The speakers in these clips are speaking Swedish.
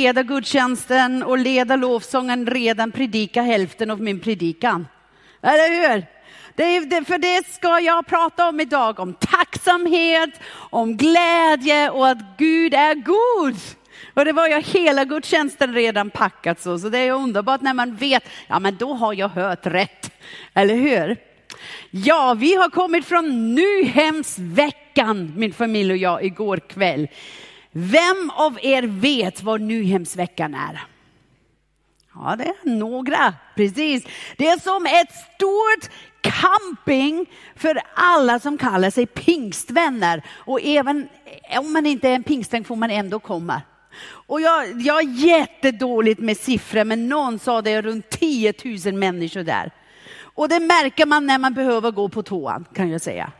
leda gudstjänsten och leda lovsången redan predika hälften av min predikan. Eller hur? Det, för det ska jag prata om idag, om tacksamhet, om glädje och att Gud är god. Och det var ju hela gudstjänsten redan packat så, så det är underbart när man vet, ja men då har jag hört rätt. Eller hur? Ja, vi har kommit från Nyhemsveckan, min familj och jag, igår kväll. Vem av er vet vad Nyhemsveckan är? Ja, det är några, precis. Det är som ett stort camping för alla som kallar sig pingstvänner. Och även om man inte är en pingstvän får man ändå komma. Och jag, jag är jättedåligt med siffror, men någon sa det är runt 10 000 människor där. Och det märker man när man behöver gå på toan, kan jag säga.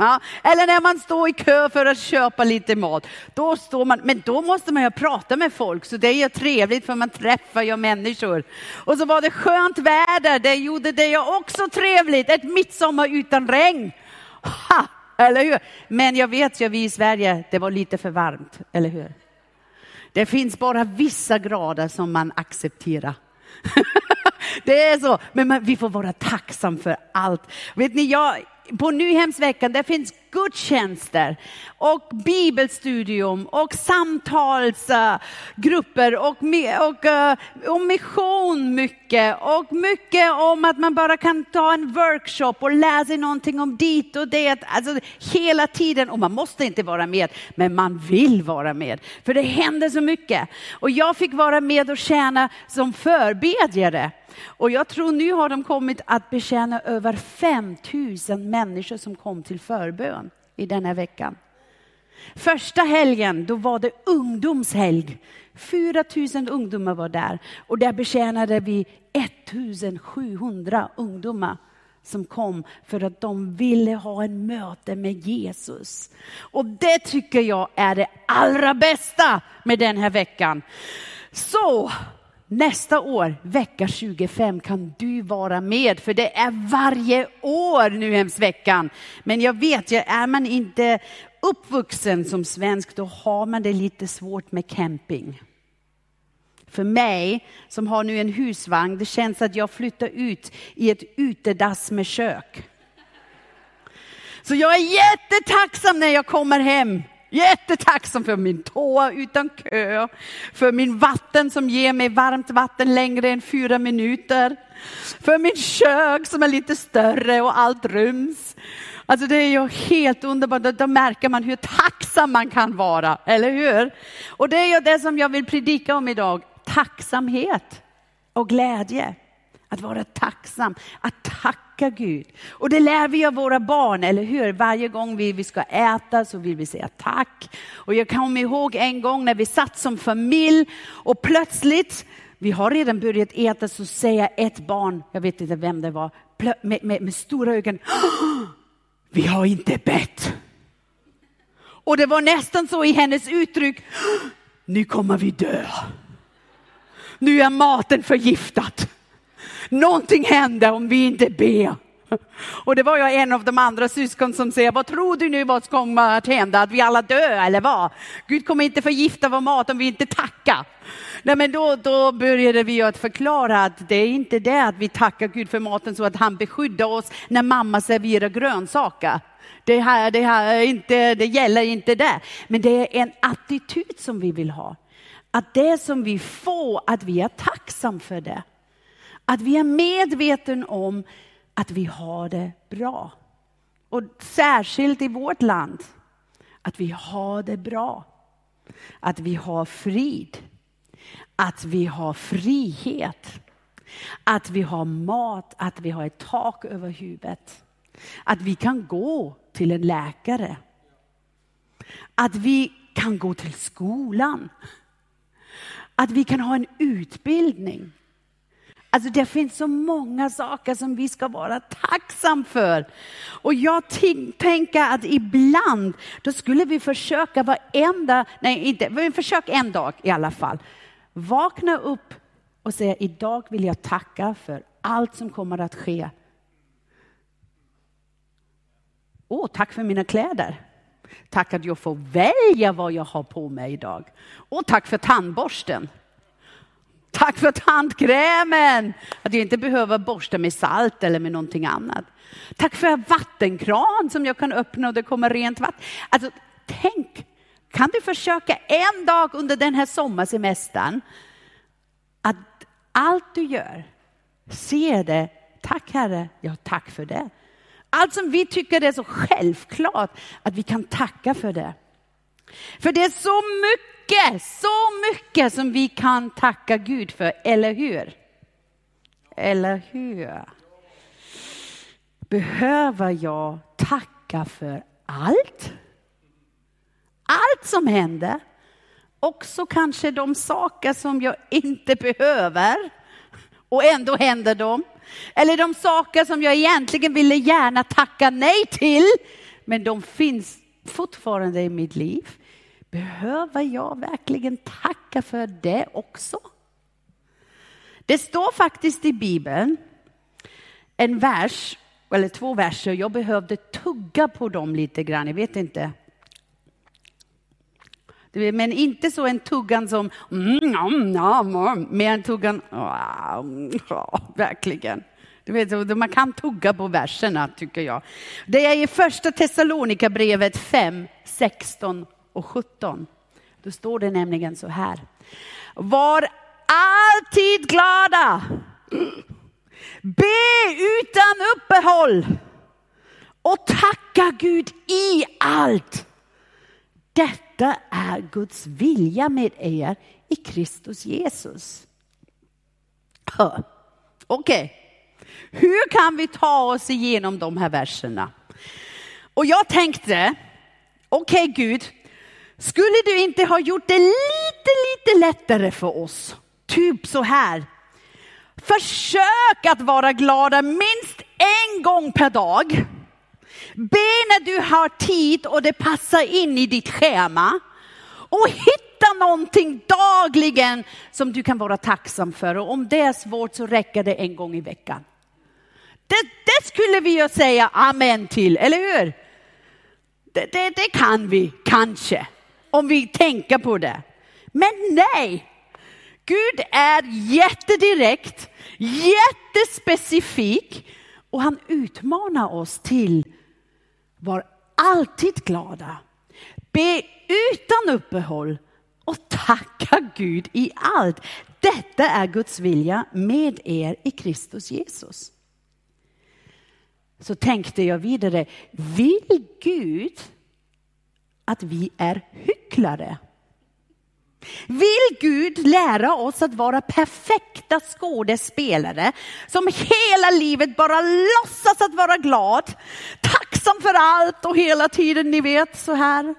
Ja, eller när man står i kö för att köpa lite mat. Då står man, men då måste man ju prata med folk, så det är ju trevligt för man träffar ju människor. Och så var det skönt väder, det gjorde det ju också trevligt. Ett midsommar utan regn. Ha, eller hur? Men jag vet ju, vi i Sverige, det var lite för varmt, eller hur? Det finns bara vissa grader som man accepterar. det är så, men vi får vara tacksam för allt. Vet ni, jag, på Nyhemsveckan där finns gudstjänster och bibelstudium och samtalsgrupper och, och, eh, och mission mycket och mycket om att man bara kan ta en workshop och lära sig någonting om dit och det. Alltså hela tiden och man måste inte vara med, men man vill vara med för det händer så mycket. Och jag fick vara med och tjäna som förbedjare. Och jag tror nu har de kommit att betjäna över 5000 människor som kom till förbön i den här veckan. Första helgen, då var det ungdomshelg. 4 000 ungdomar var där och där betjänade vi 1700 ungdomar som kom för att de ville ha en möte med Jesus. Och det tycker jag är det allra bästa med den här veckan. Så Nästa år, vecka 25, kan du vara med, för det är varje år nuhemsveckan. Men jag vet, är man inte uppvuxen som svensk, då har man det lite svårt med camping. För mig, som har nu en husvagn, det känns att jag flyttar ut i ett utedass med kök. Så jag är jättetacksam när jag kommer hem Jättetacksam för min toa utan kö, för min vatten som ger mig varmt vatten längre än fyra minuter, för min kök som är lite större och allt ryms. Alltså det är ju helt underbart, då märker man hur tacksam man kan vara, eller hur? Och det är ju det som jag vill predika om idag, tacksamhet och glädje. Att vara tacksam, att tacka Gud. Och det lär vi av våra barn, eller hur? Varje gång vi, vi ska äta så vill vi säga tack. Och jag kommer ihåg en gång när vi satt som familj och plötsligt, vi har redan börjat äta, så säger ett barn, jag vet inte vem det var, med, med, med stora ögon, vi har inte bett. Och det var nästan så i hennes uttryck, nu kommer vi dö. Nu är maten förgiftad. Någonting händer om vi inte ber. Och det var jag en av de andra syskon som säger, vad tror du nu vad som kommer att hända? Att vi alla dör eller vad? Gud kommer inte förgifta vår mat om vi inte tackar. Nej, men då, då började vi att förklara att det är inte det att vi tackar Gud för maten så att han beskyddar oss när mamma serverar grönsaker. Det, här, det, här inte, det gäller inte det. Men det är en attityd som vi vill ha. Att det som vi får, att vi är tacksam för det. Att vi är medvetna om att vi har det bra. Och särskilt i vårt land, att vi har det bra. Att vi har frid. Att vi har frihet. Att vi har mat, att vi har ett tak över huvudet. Att vi kan gå till en läkare. Att vi kan gå till skolan. Att vi kan ha en utbildning. Alltså det finns så många saker som vi ska vara tacksam för. Och jag tänker att ibland, då skulle vi försöka varenda, nej inte, vi försöker en dag i alla fall. Vakna upp och säga idag vill jag tacka för allt som kommer att ske. Åh, oh, tack för mina kläder. Tack att jag får välja vad jag har på mig idag. Och tack för tandborsten. Tack för tandkrämen, att jag inte behöver borsta med salt eller med någonting annat. Tack för vattenkran som jag kan öppna och det kommer rent vatten. Alltså, tänk, kan du försöka en dag under den här sommarsemestern att allt du gör, ser det, tack Herre, ja tack för det. Allt som vi tycker är så självklart att vi kan tacka för det. För det är så mycket, så mycket som vi kan tacka Gud för, eller hur? Eller hur? Behöver jag tacka för allt? Allt som händer? Också kanske de saker som jag inte behöver och ändå händer de. Eller de saker som jag egentligen ville gärna tacka nej till, men de finns fortfarande i mitt liv. Behöver jag verkligen tacka för det också? Det står faktiskt i Bibeln en vers, eller två verser, jag behövde tugga på dem lite grann, jag vet inte. Men inte så en tuggan som, mm, nom, nom, mer en tuggan, ja, verkligen. Du vet, man kan tugga på verserna tycker jag. Det är i första Thessalonikabrevet 5, 16 och 17. Då står det nämligen så här. Var alltid glada. Be utan uppehåll. Och tacka Gud i allt. Detta är Guds vilja med er i Kristus Jesus. Okej, okay. hur kan vi ta oss igenom de här verserna? Och jag tänkte, okej okay, Gud, skulle du inte ha gjort det lite, lite lättare för oss? Typ så här. Försök att vara glada minst en gång per dag. Be när du har tid och det passar in i ditt schema. Och hitta någonting dagligen som du kan vara tacksam för. Och om det är svårt så räcker det en gång i veckan. Det, det skulle vi ju säga amen till, eller hur? Det, det, det kan vi kanske om vi tänker på det. Men nej, Gud är jättedirekt, jättespecifik och han utmanar oss till var alltid glada, be utan uppehåll och tacka Gud i allt. Detta är Guds vilja med er i Kristus Jesus. Så tänkte jag vidare, vill Gud att vi är hycklare. Vill Gud lära oss att vara perfekta skådespelare som hela livet bara låtsas att vara glad, tacksam för allt och hela tiden, ni vet så här.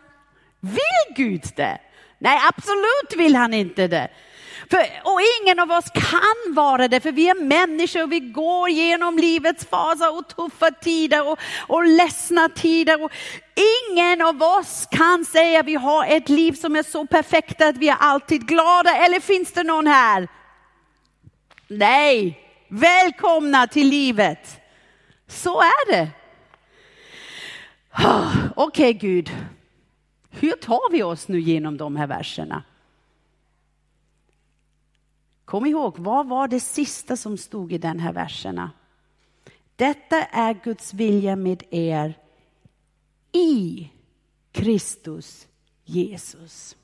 Vill Gud det? Nej, absolut vill han inte det. För, och ingen av oss kan vara det, för vi är människor och vi går genom livets faser och tuffa tider och, och ledsna tider. Och ingen av oss kan säga att vi har ett liv som är så perfekt att vi är alltid glada. Eller finns det någon här? Nej, välkomna till livet. Så är det. Ah, okej okay, Gud, hur tar vi oss nu genom de här verserna? Kom ihåg, vad var det sista som stod i den här verserna? Detta är Guds vilja med er i Kristus Jesus.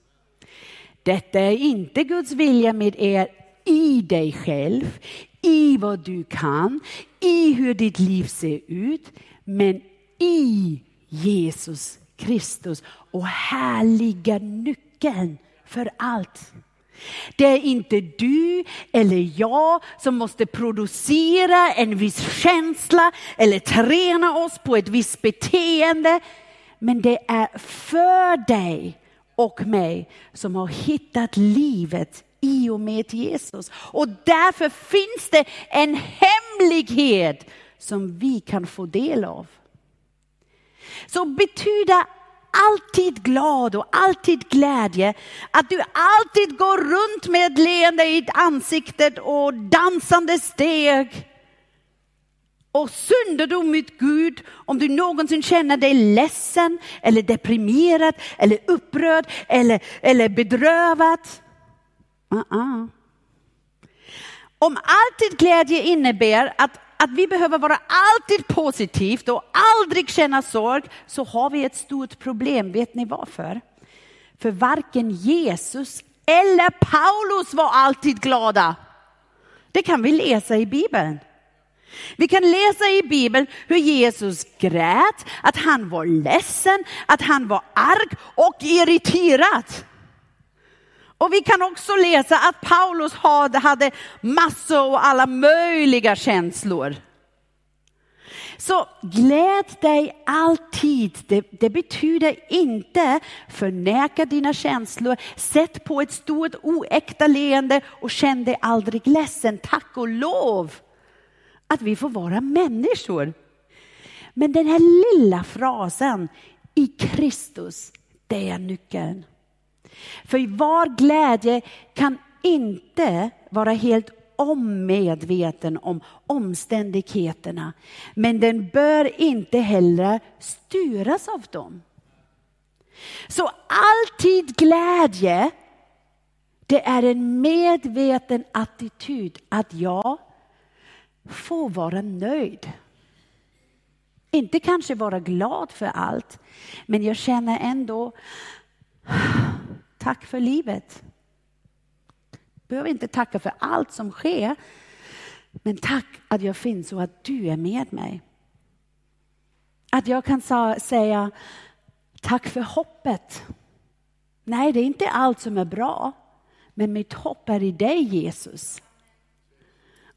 Detta är inte Guds vilja med er i dig själv, i vad du kan, i hur ditt liv ser ut, men i Jesus Kristus. Och här ligger nyckeln för allt. Det är inte du eller jag som måste producera en viss känsla eller träna oss på ett visst beteende. Men det är för dig och mig som har hittat livet i och med Jesus. Och därför finns det en hemlighet som vi kan få del av. Så betyder alltid glad och alltid glädje. Att du alltid går runt med ett leende i ansiktet och dansande steg. och syndar mot Gud, om du någonsin känner dig ledsen eller deprimerad eller upprörd eller, eller bedrövad. Uh -uh. Om alltid glädje innebär att, att vi behöver vara alltid positivt och aldrig känna sorg så har vi ett stort problem. Vet ni varför? För varken Jesus eller Paulus var alltid glada. Det kan vi läsa i Bibeln. Vi kan läsa i Bibeln hur Jesus grät, att han var ledsen, att han var arg och irriterad. Och vi kan också läsa att Paulus hade massor och alla möjliga känslor. Så gläd dig alltid. Det, det, betyder inte förneka dina känslor. Sätt på ett stort oäkta leende och känn dig aldrig ledsen. Tack och lov att vi får vara människor. Men den här lilla frasen i Kristus, det är nyckeln. För var glädje kan inte vara helt ommedveten om omständigheterna. Men den bör inte heller styras av dem. Så alltid glädje, det är en medveten attityd att jag får vara nöjd. Inte kanske vara glad för allt, men jag känner ändå tack för livet. Behöver inte tacka för allt som sker, men tack att jag finns och att du är med mig. Att jag kan säga tack för hoppet. Nej, det är inte allt som är bra, men mitt hopp är i dig Jesus.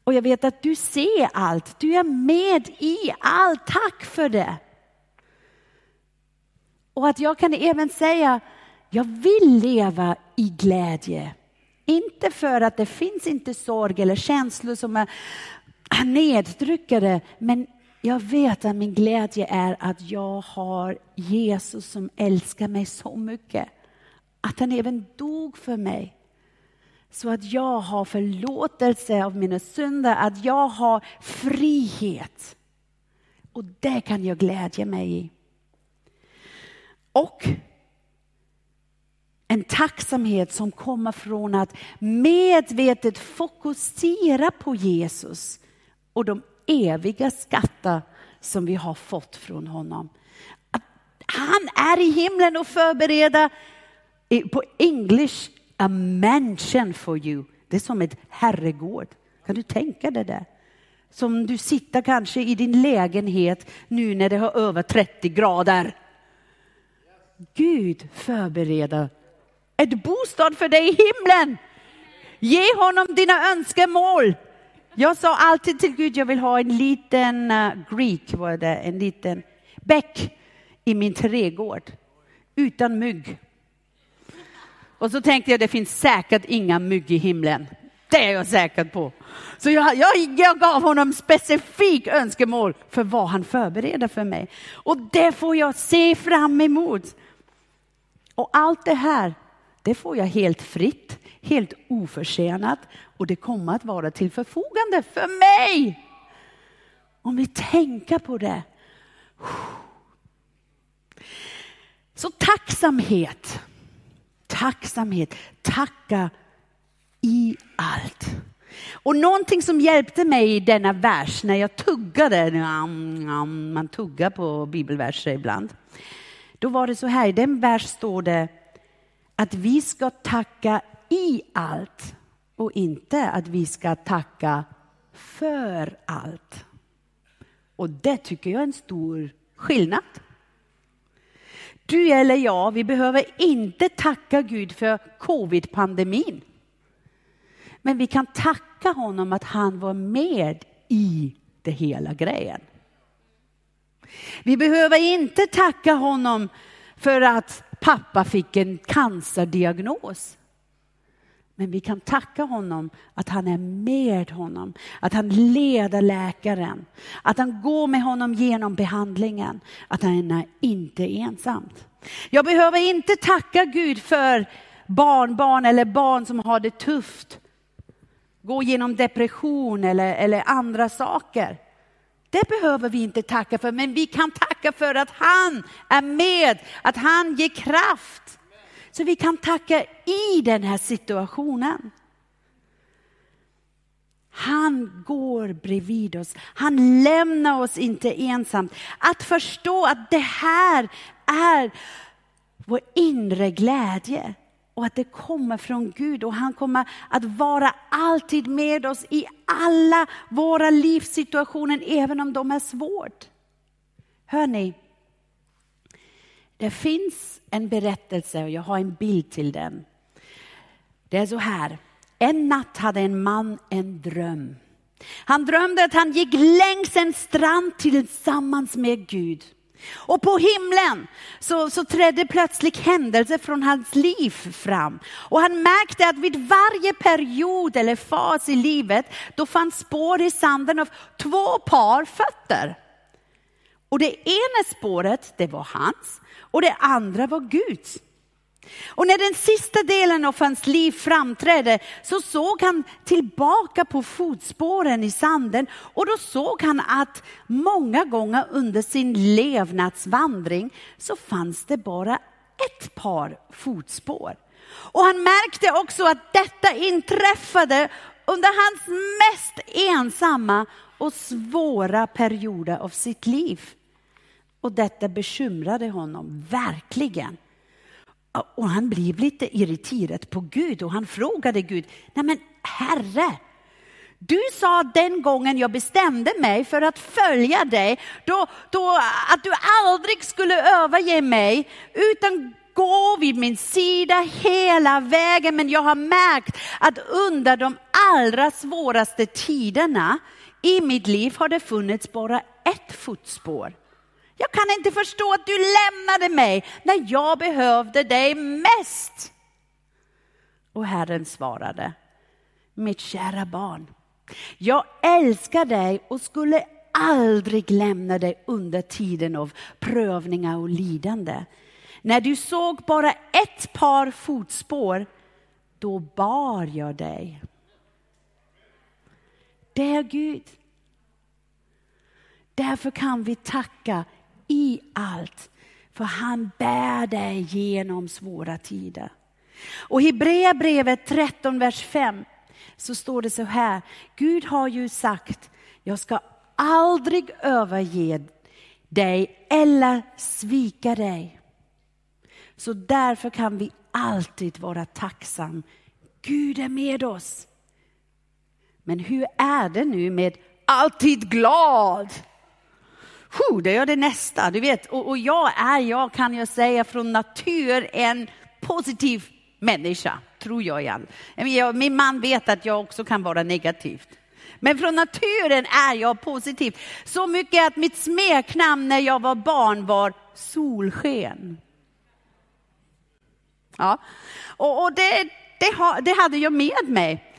Och jag vet att du ser allt, du är med i allt. Tack för det. Och att jag kan även säga, jag vill leva i glädje. Inte för att det finns inte sorg eller känslor som är nedtryckade, men jag vet att min glädje är att jag har Jesus som älskar mig så mycket. Att han även dog för mig. Så att jag har förlåtelse av mina synder, att jag har frihet. Och det kan jag glädja mig i. Och en tacksamhet som kommer från att medvetet fokusera på Jesus och de eviga skatter som vi har fått från honom. Att han är i himlen och förbereder, på English, a mansion for you. Det är som ett herregård. Kan du tänka dig det? Som du sitter kanske i din lägenhet nu när det har över 30 grader. Gud förbereder ett bostad för dig i himlen. Ge honom dina önskemål. Jag sa alltid till Gud, jag vill ha en liten uh, Greek, var det, en liten bäck i min trädgård utan mygg. Och så tänkte jag, det finns säkert inga mygg i himlen. Det är jag säker på. Så jag, jag, jag gav honom specifik önskemål för vad han förbereder för mig. Och det får jag se fram emot. Och allt det här det får jag helt fritt, helt oförtjänat och det kommer att vara till förfogande för mig. Om vi tänker på det. Så tacksamhet, tacksamhet, tacka i allt. Och någonting som hjälpte mig i denna vers när jag tuggade, man tuggar på bibelverser ibland. Då var det så här, i den vers står det att vi ska tacka i allt och inte att vi ska tacka för allt. Och det tycker jag är en stor skillnad. Du eller jag, vi behöver inte tacka Gud för covid-pandemin. Men vi kan tacka honom att han var med i det hela grejen. Vi behöver inte tacka honom för att pappa fick en cancerdiagnos. Men vi kan tacka honom att han är med honom, att han leder läkaren, att han går med honom genom behandlingen, att han är inte ensam. Jag behöver inte tacka Gud för barnbarn eller barn som har det tufft, går genom depression eller, eller andra saker. Det behöver vi inte tacka för, men vi kan tacka för att han är med, att han ger kraft. Så vi kan tacka i den här situationen. Han går bredvid oss. Han lämnar oss inte ensamt. Att förstå att det här är vår inre glädje och att det kommer från Gud och han kommer att vara alltid med oss i alla våra livssituationer, även om de är svårt. Hör ni? Det finns en berättelse och jag har en bild till den. Det är så här. En natt hade en man en dröm. Han drömde att han gick längs en strand tillsammans med Gud. Och på himlen så, så trädde plötsligt händelser från hans liv fram. Och han märkte att vid varje period eller fas i livet, då fanns spår i sanden av två par fötter. Och det ena spåret, det var hans och det andra var Guds. Och när den sista delen av hans liv framträdde så såg han tillbaka på fotspåren i sanden och då såg han att många gånger under sin levnadsvandring så fanns det bara ett par fotspår. Och han märkte också att detta inträffade under hans mest ensamma och svåra perioder av sitt liv. Och detta bekymrade honom verkligen. Och han blev lite irriterad på Gud och han frågade Gud, nej men Herre, du sa den gången jag bestämde mig för att följa dig, då, då, att du aldrig skulle överge mig, utan gå vid min sida hela vägen. Men jag har märkt att under de allra svåraste tiderna i mitt liv har det funnits bara ett fotspår. Jag kan inte förstå att du lämnade mig när jag behövde dig mest. Och Herren svarade, mitt kära barn, jag älskar dig och skulle aldrig lämna dig under tiden av prövningar och lidande. När du såg bara ett par fotspår, då bar jag dig. Det är Gud. Därför kan vi tacka i allt. För han bär dig genom svåra tider. Och Hebreerbrevet 13, vers 5 så står det så här. Gud har ju sagt, jag ska aldrig överge dig eller svika dig. Så därför kan vi alltid vara tacksam. Gud är med oss. Men hur är det nu med alltid glad? Det gör det nästa. Du vet, och, och jag är, jag kan jag säga, från natur en positiv människa, tror jag. Igen. Min man vet att jag också kan vara negativ. Men från naturen är jag positiv. Så mycket att mitt smeknamn när jag var barn var Solsken. Ja, och, och det, det, det hade jag med mig.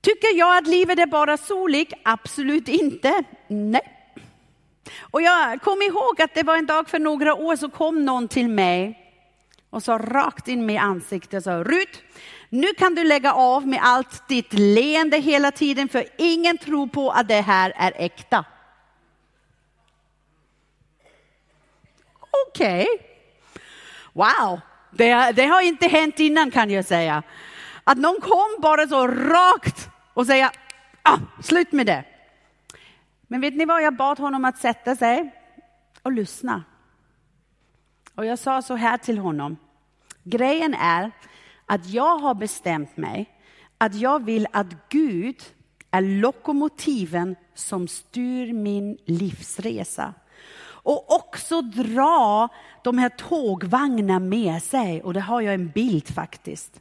Tycker jag att livet är bara soligt? Absolut inte. Nej. Och jag kom ihåg att det var en dag för några år så kom någon till mig och sa rakt in i ansiktet, sa Rut, nu kan du lägga av med allt ditt leende hela tiden för ingen tror på att det här är äkta. Okej. Okay. Wow, det, det, har inte hänt innan kan jag säga. Att någon kom bara så rakt och säga, ah, slut med det. Men vet ni vad, jag bad honom att sätta sig och lyssna. Och jag sa så här till honom. Grejen är att jag har bestämt mig att jag vill att Gud är lokomotiven som styr min livsresa. Och också dra de här tågvagnarna med sig. Och det har jag en bild faktiskt.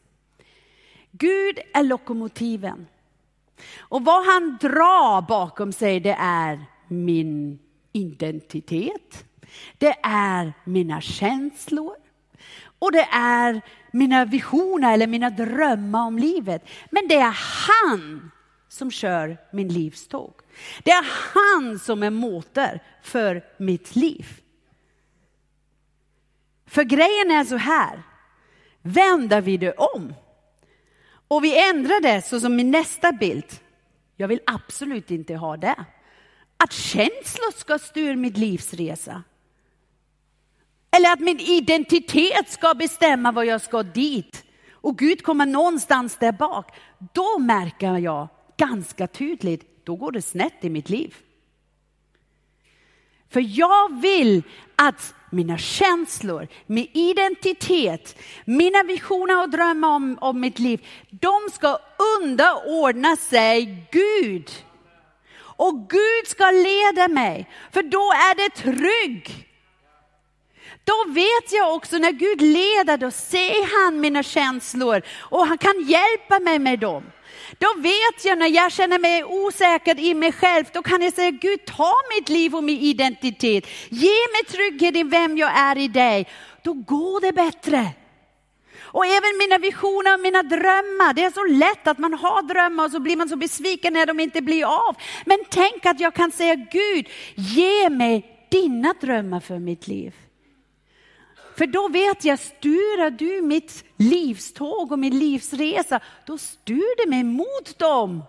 Gud är lokomotiven. Och vad han drar bakom sig det är min identitet. Det är mina känslor. Och det är mina visioner eller mina drömmar om livet. Men det är han som kör min livståg. Det är han som är motor för mitt liv. För grejen är så här, vänder vi det om och vi ändrar det så som i nästa bild. Jag vill absolut inte ha det. att känslor ska styra mitt livsresa. Eller att min identitet ska bestämma vad jag ska dit. Och Gud kommer någonstans där bak. Då märker jag ganska tydligt, då går det snett i mitt liv. För jag vill att mina känslor, min identitet, mina visioner och drömmar om, om mitt liv, de ska underordna sig Gud. Och Gud ska leda mig, för då är det trygg. Då vet jag också när Gud leder, då ser han mina känslor och han kan hjälpa mig med dem. Då vet jag när jag känner mig osäker i mig själv, då kan jag säga Gud ta mitt liv och min identitet. Ge mig trygghet i vem jag är i dig. Då går det bättre. Och även mina visioner och mina drömmar. Det är så lätt att man har drömmar och så blir man så besviken när de inte blir av. Men tänk att jag kan säga Gud, ge mig dina drömmar för mitt liv. För då vet jag, styr du mitt livståg och min livsresa, då styr du mig mot dem.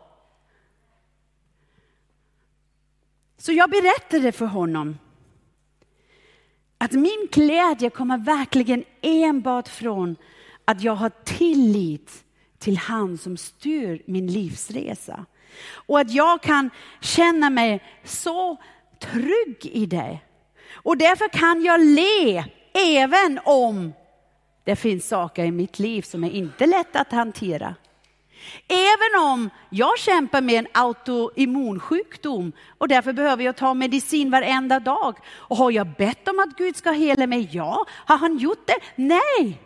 Så jag berättade för honom att min glädje kommer verkligen enbart från att jag har tillit till han som styr min livsresa. Och att jag kan känna mig så trygg i det. Och därför kan jag le Även om det finns saker i mitt liv som är inte lätt att hantera. Även om jag kämpar med en autoimmunsjukdom och därför behöver jag ta medicin varenda dag. Och har jag bett om att Gud ska hela mig? Ja. Har han gjort det? Nej.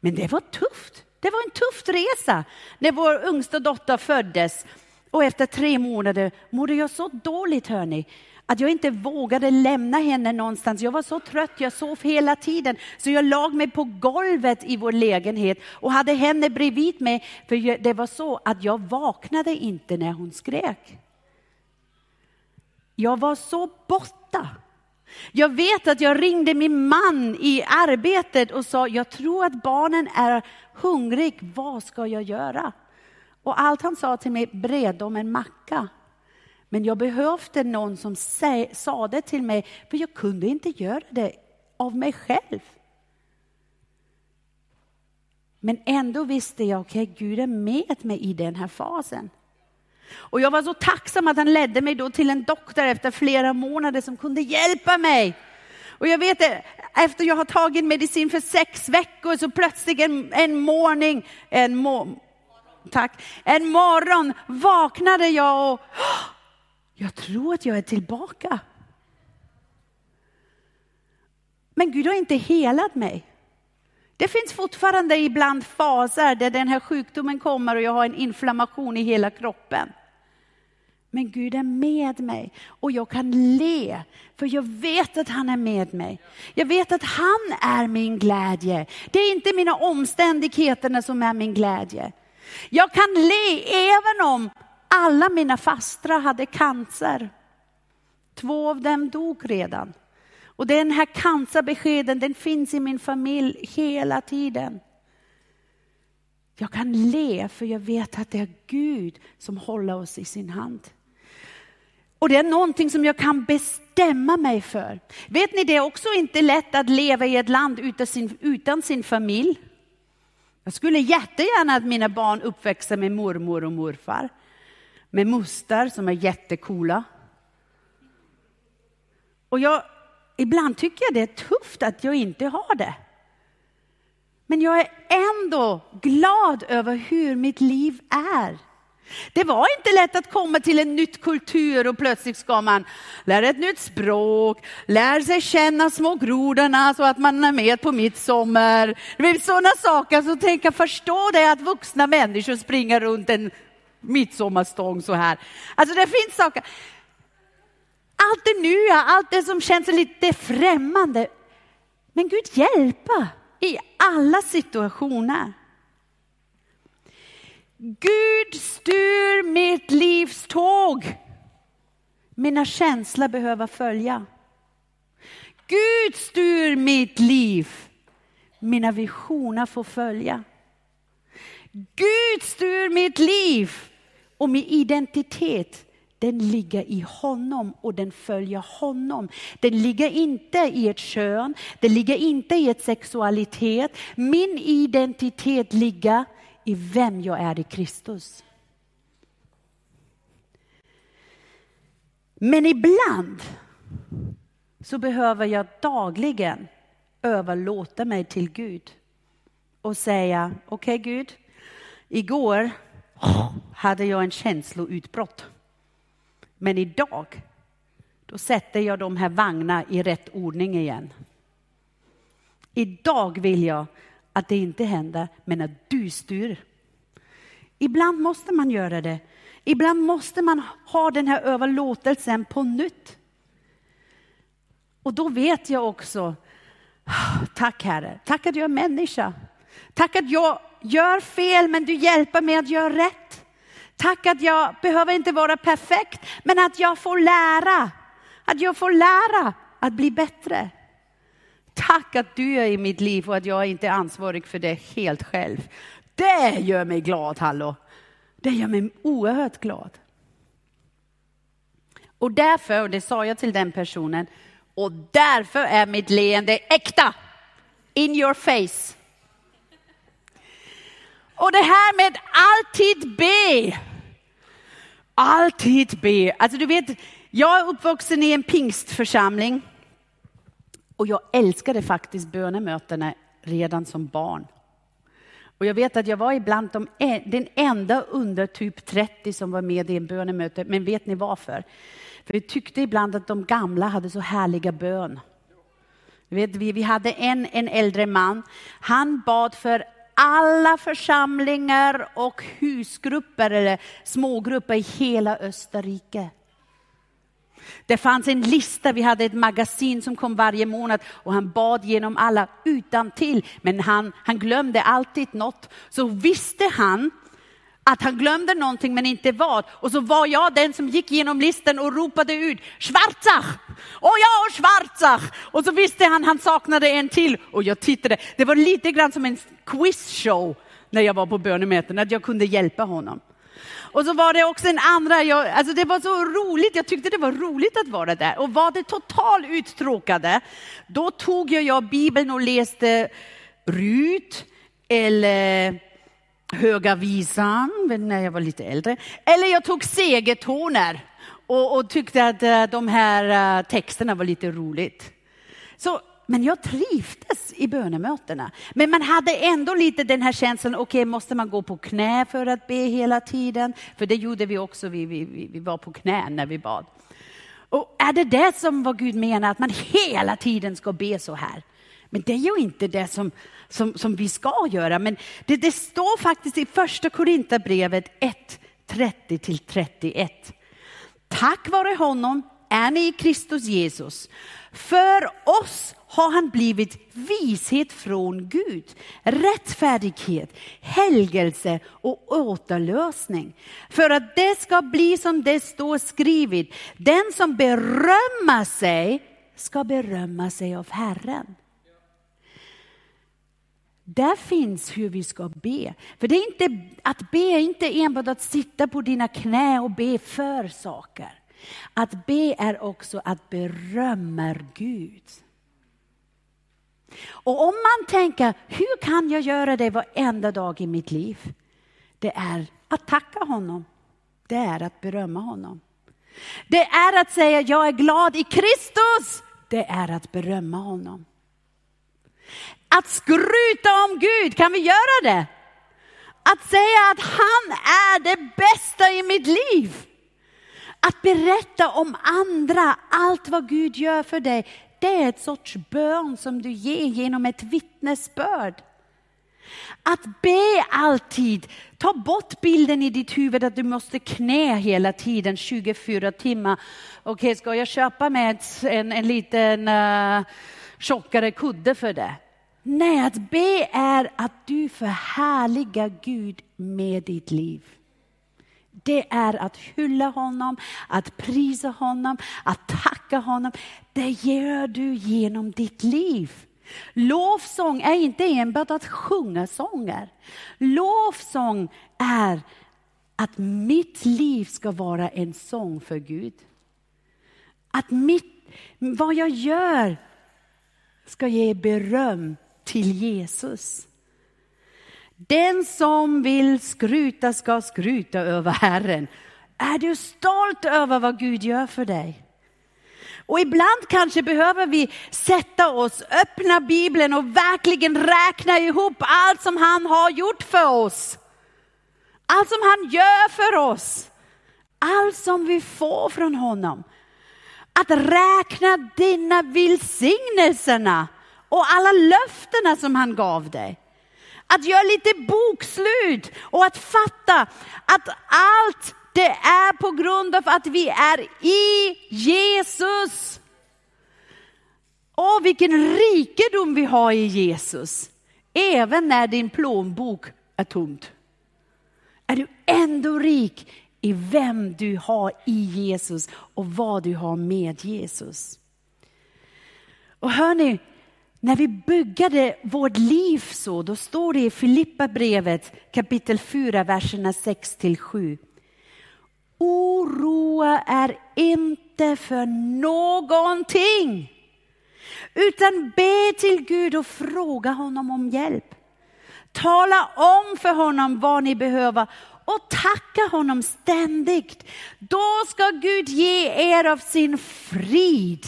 Men det var tufft. Det var en tuff resa när vår yngsta dotter föddes. Och efter tre månader mådde jag så dåligt, hörni, att jag inte vågade lämna henne någonstans. Jag var så trött, jag sov hela tiden. Så jag lag mig på golvet i vår lägenhet och hade henne bredvid mig. För det var så att jag vaknade inte när hon skrek. Jag var så borta. Jag vet att jag ringde min man i arbetet och sa, jag tror att barnen är hungriga, vad ska jag göra? Och allt han sa till mig, bred dem en macka. Men jag behövde någon som sa det till mig, för jag kunde inte göra det av mig själv. Men ändå visste jag, okej, okay, Gud är med mig i den här fasen. Och jag var så tacksam att han ledde mig då till en doktor efter flera månader som kunde hjälpa mig. Och jag vet, det, efter jag har tagit medicin för sex veckor så plötsligt en, en morning, en, må, tack, en morgon vaknade jag och jag tror att jag är tillbaka. Men Gud har inte helat mig. Det finns fortfarande ibland faser där den här sjukdomen kommer och jag har en inflammation i hela kroppen. Men Gud är med mig och jag kan le, för jag vet att han är med mig. Jag vet att han är min glädje. Det är inte mina omständigheter som är min glädje. Jag kan le även om alla mina fastrar hade cancer. Två av dem dog redan. Och den här cancerbeskeden, den finns i min familj hela tiden. Jag kan le för jag vet att det är Gud som håller oss i sin hand. Och det är någonting som jag kan bestämma mig för. Vet ni, det är också inte lätt att leva i ett land utan sin, utan sin familj. Jag skulle jättegärna att mina barn uppväxer med mormor och morfar med mustar som är jättekola. Och jag, ibland tycker jag det är tufft att jag inte har det. Men jag är ändå glad över hur mitt liv är. Det var inte lätt att komma till en nytt kultur och plötsligt ska man lära ett nytt språk, lära sig känna små grodorna så att man är med på midsommar. Sådana saker, så tänka förstå det att vuxna människor springer runt en midsommarstång så här. Alltså det finns saker. Allt det nya, allt det som känns lite främmande. Men Gud hjälpa i alla situationer. Gud styr mitt livs tåg. Mina känslor behöver följa. Gud styr mitt liv. Mina visioner får följa. Gud styr mitt liv och min identitet, den ligger i honom och den följer honom. Den ligger inte i ett kön, den ligger inte i ett sexualitet. Min identitet ligger i vem jag är i Kristus. Men ibland så behöver jag dagligen överlåta mig till Gud och säga, okej okay, Gud, igår hade jag en känsloutbrott. Men idag, då sätter jag de här vagnarna i rätt ordning igen. Idag vill jag att det inte händer, men att du styr. Ibland måste man göra det. Ibland måste man ha den här överlåtelsen på nytt. Och då vet jag också, ah, tack Herre, tack att jag är människa. Tack att jag gör fel men du hjälper mig att göra rätt. Tack att jag behöver inte vara perfekt men att jag får lära. Att jag får lära att bli bättre. Tack att du är i mitt liv och att jag inte är ansvarig för det helt själv. Det gör mig glad, hallå. Det gör mig oerhört glad. Och därför, och det sa jag till den personen, och därför är mitt leende äkta. In your face. Och det här med alltid be. Alltid be. Alltså du vet, jag är uppvuxen i en pingstförsamling. Och jag älskade faktiskt bönemötena redan som barn. Och jag vet att jag var ibland de, e, den enda under typ 30 som var med i en bönemöte. Men vet ni varför? För vi tyckte ibland att de gamla hade så härliga bön. Vet, vi, vi hade en, en äldre man. Han bad för alla församlingar och husgrupper eller smågrupper i hela Österrike. Det fanns en lista, vi hade ett magasin som kom varje månad och han bad genom alla utan till. Men han, han glömde alltid något. Så visste han att han glömde någonting men inte vad. Och så var jag den som gick genom listan och ropade ut Schwarzach! Och ja, Schwarzach! Och så visste han han saknade en till och jag tittade. Det var lite grann som en quizshow när jag var på bönemöten, att jag kunde hjälpa honom. Och så var det också en andra, jag, alltså det var så roligt, jag tyckte det var roligt att vara där. Och var det totalt uttråkade, då tog jag jag Bibeln och läste Rut eller Höga visan, när jag var lite äldre. Eller jag tog segertoner och, och tyckte att eh, de här eh, texterna var lite roligt. Så, men jag trivdes i bönemötena. Men man hade ändå lite den här känslan, okej, okay, måste man gå på knä för att be hela tiden? För det gjorde vi också, vi, vi, vi var på knä när vi bad. Och är det det som vad Gud menar, att man hela tiden ska be så här? Men det är ju inte det som, som, som vi ska göra. Men det, det står faktiskt i första Korinthierbrevet 1, 30-31. Tack vare honom är ni i Kristus Jesus. För oss har han blivit vishet från Gud, rättfärdighet, helgelse och återlösning. För att det ska bli som det står skrivet, den som berömmer sig ska berömma sig av Herren. Där finns hur vi ska be. För det är inte, att be är inte enbart att sitta på dina knä och be för saker. Att be är också att berömma Gud. Och om man tänker, hur kan jag göra det varenda dag i mitt liv? Det är att tacka honom. Det är att berömma honom. Det är att säga, jag är glad i Kristus. Det är att berömma honom. Att skryta om Gud, kan vi göra det? Att säga att han är det bästa i mitt liv. Att berätta om andra, allt vad Gud gör för dig, det är ett sorts bön som du ger genom ett vittnesbörd. Att be alltid, ta bort bilden i ditt huvud att du måste knä hela tiden 24 timmar. Okej, okay, ska jag köpa med en, en liten uh, tjockare kudde för det? Nej, att be är att du förhärligar Gud med ditt liv. Det är att hylla honom, att prisa honom, att tacka honom. Det gör du genom ditt liv. Lovsång är inte enbart att sjunga sånger. Lovsång är att mitt liv ska vara en sång för Gud. Att mitt, vad jag gör ska ge beröm till Jesus. Den som vill skryta ska skryta över Herren. Är du stolt över vad Gud gör för dig? Och ibland kanske behöver vi sätta oss, öppna Bibeln och verkligen räkna ihop allt som han har gjort för oss. Allt som han gör för oss. Allt som vi får från honom. Att räkna dina välsignelserna och alla löftena som han gav dig. Att göra lite bokslut och att fatta att allt det är på grund av att vi är i Jesus. Åh, vilken rikedom vi har i Jesus. Även när din plånbok är tomt. Är du ändå rik i vem du har i Jesus och vad du har med Jesus. Och hörni, när vi byggade vårt liv så, då står det i Filippa brevet kapitel 4, verserna 6 till 7. Oroa är inte för någonting, utan be till Gud och fråga honom om hjälp. Tala om för honom vad ni behöver och tacka honom ständigt. Då ska Gud ge er av sin frid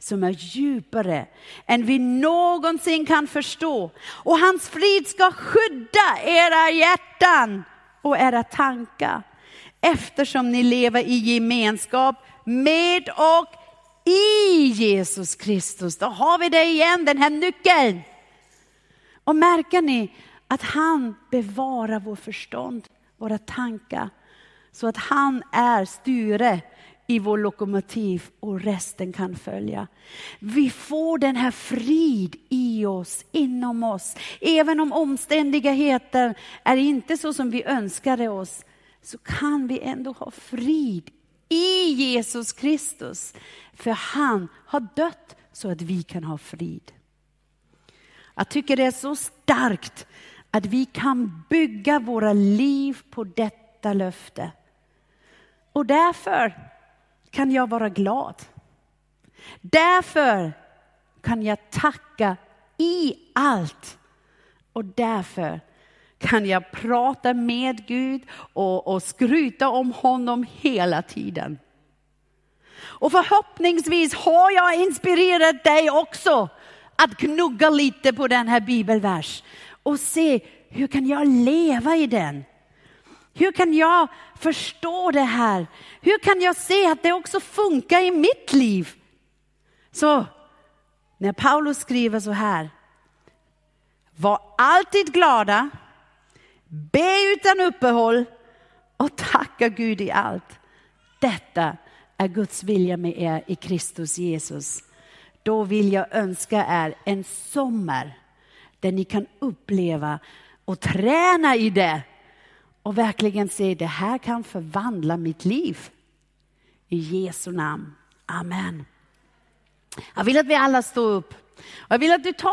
som är djupare än vi någonsin kan förstå. Och hans frid ska skydda era hjärtan och era tankar eftersom ni lever i gemenskap med och i Jesus Kristus. Då har vi det igen, den här nyckeln. Och märker ni att han bevarar vår förstånd, våra tankar, så att han är styre i vår lokomotiv och resten kan följa. Vi får den här frid i oss, inom oss. Även om omständigheter är inte så som vi önskade oss, så kan vi ändå ha frid i Jesus Kristus. För han har dött så att vi kan ha frid. Jag tycker det är så starkt att vi kan bygga våra liv på detta löfte. Och därför kan jag vara glad. Därför kan jag tacka i allt. Och därför kan jag prata med Gud och, och skryta om honom hela tiden. Och förhoppningsvis har jag inspirerat dig också att gnugga lite på den här bibelvers och se hur kan jag leva i den? Hur kan jag förstå det här? Hur kan jag se att det också funkar i mitt liv? Så när Paulus skriver så här. Var alltid glada, be utan uppehåll och tacka Gud i allt. Detta är Guds vilja med er i Kristus Jesus. Då vill jag önska er en sommar där ni kan uppleva och träna i det och verkligen se det här kan förvandla mitt liv. I Jesu namn. Amen. Jag vill att vi alla står upp. Jag vill att du tar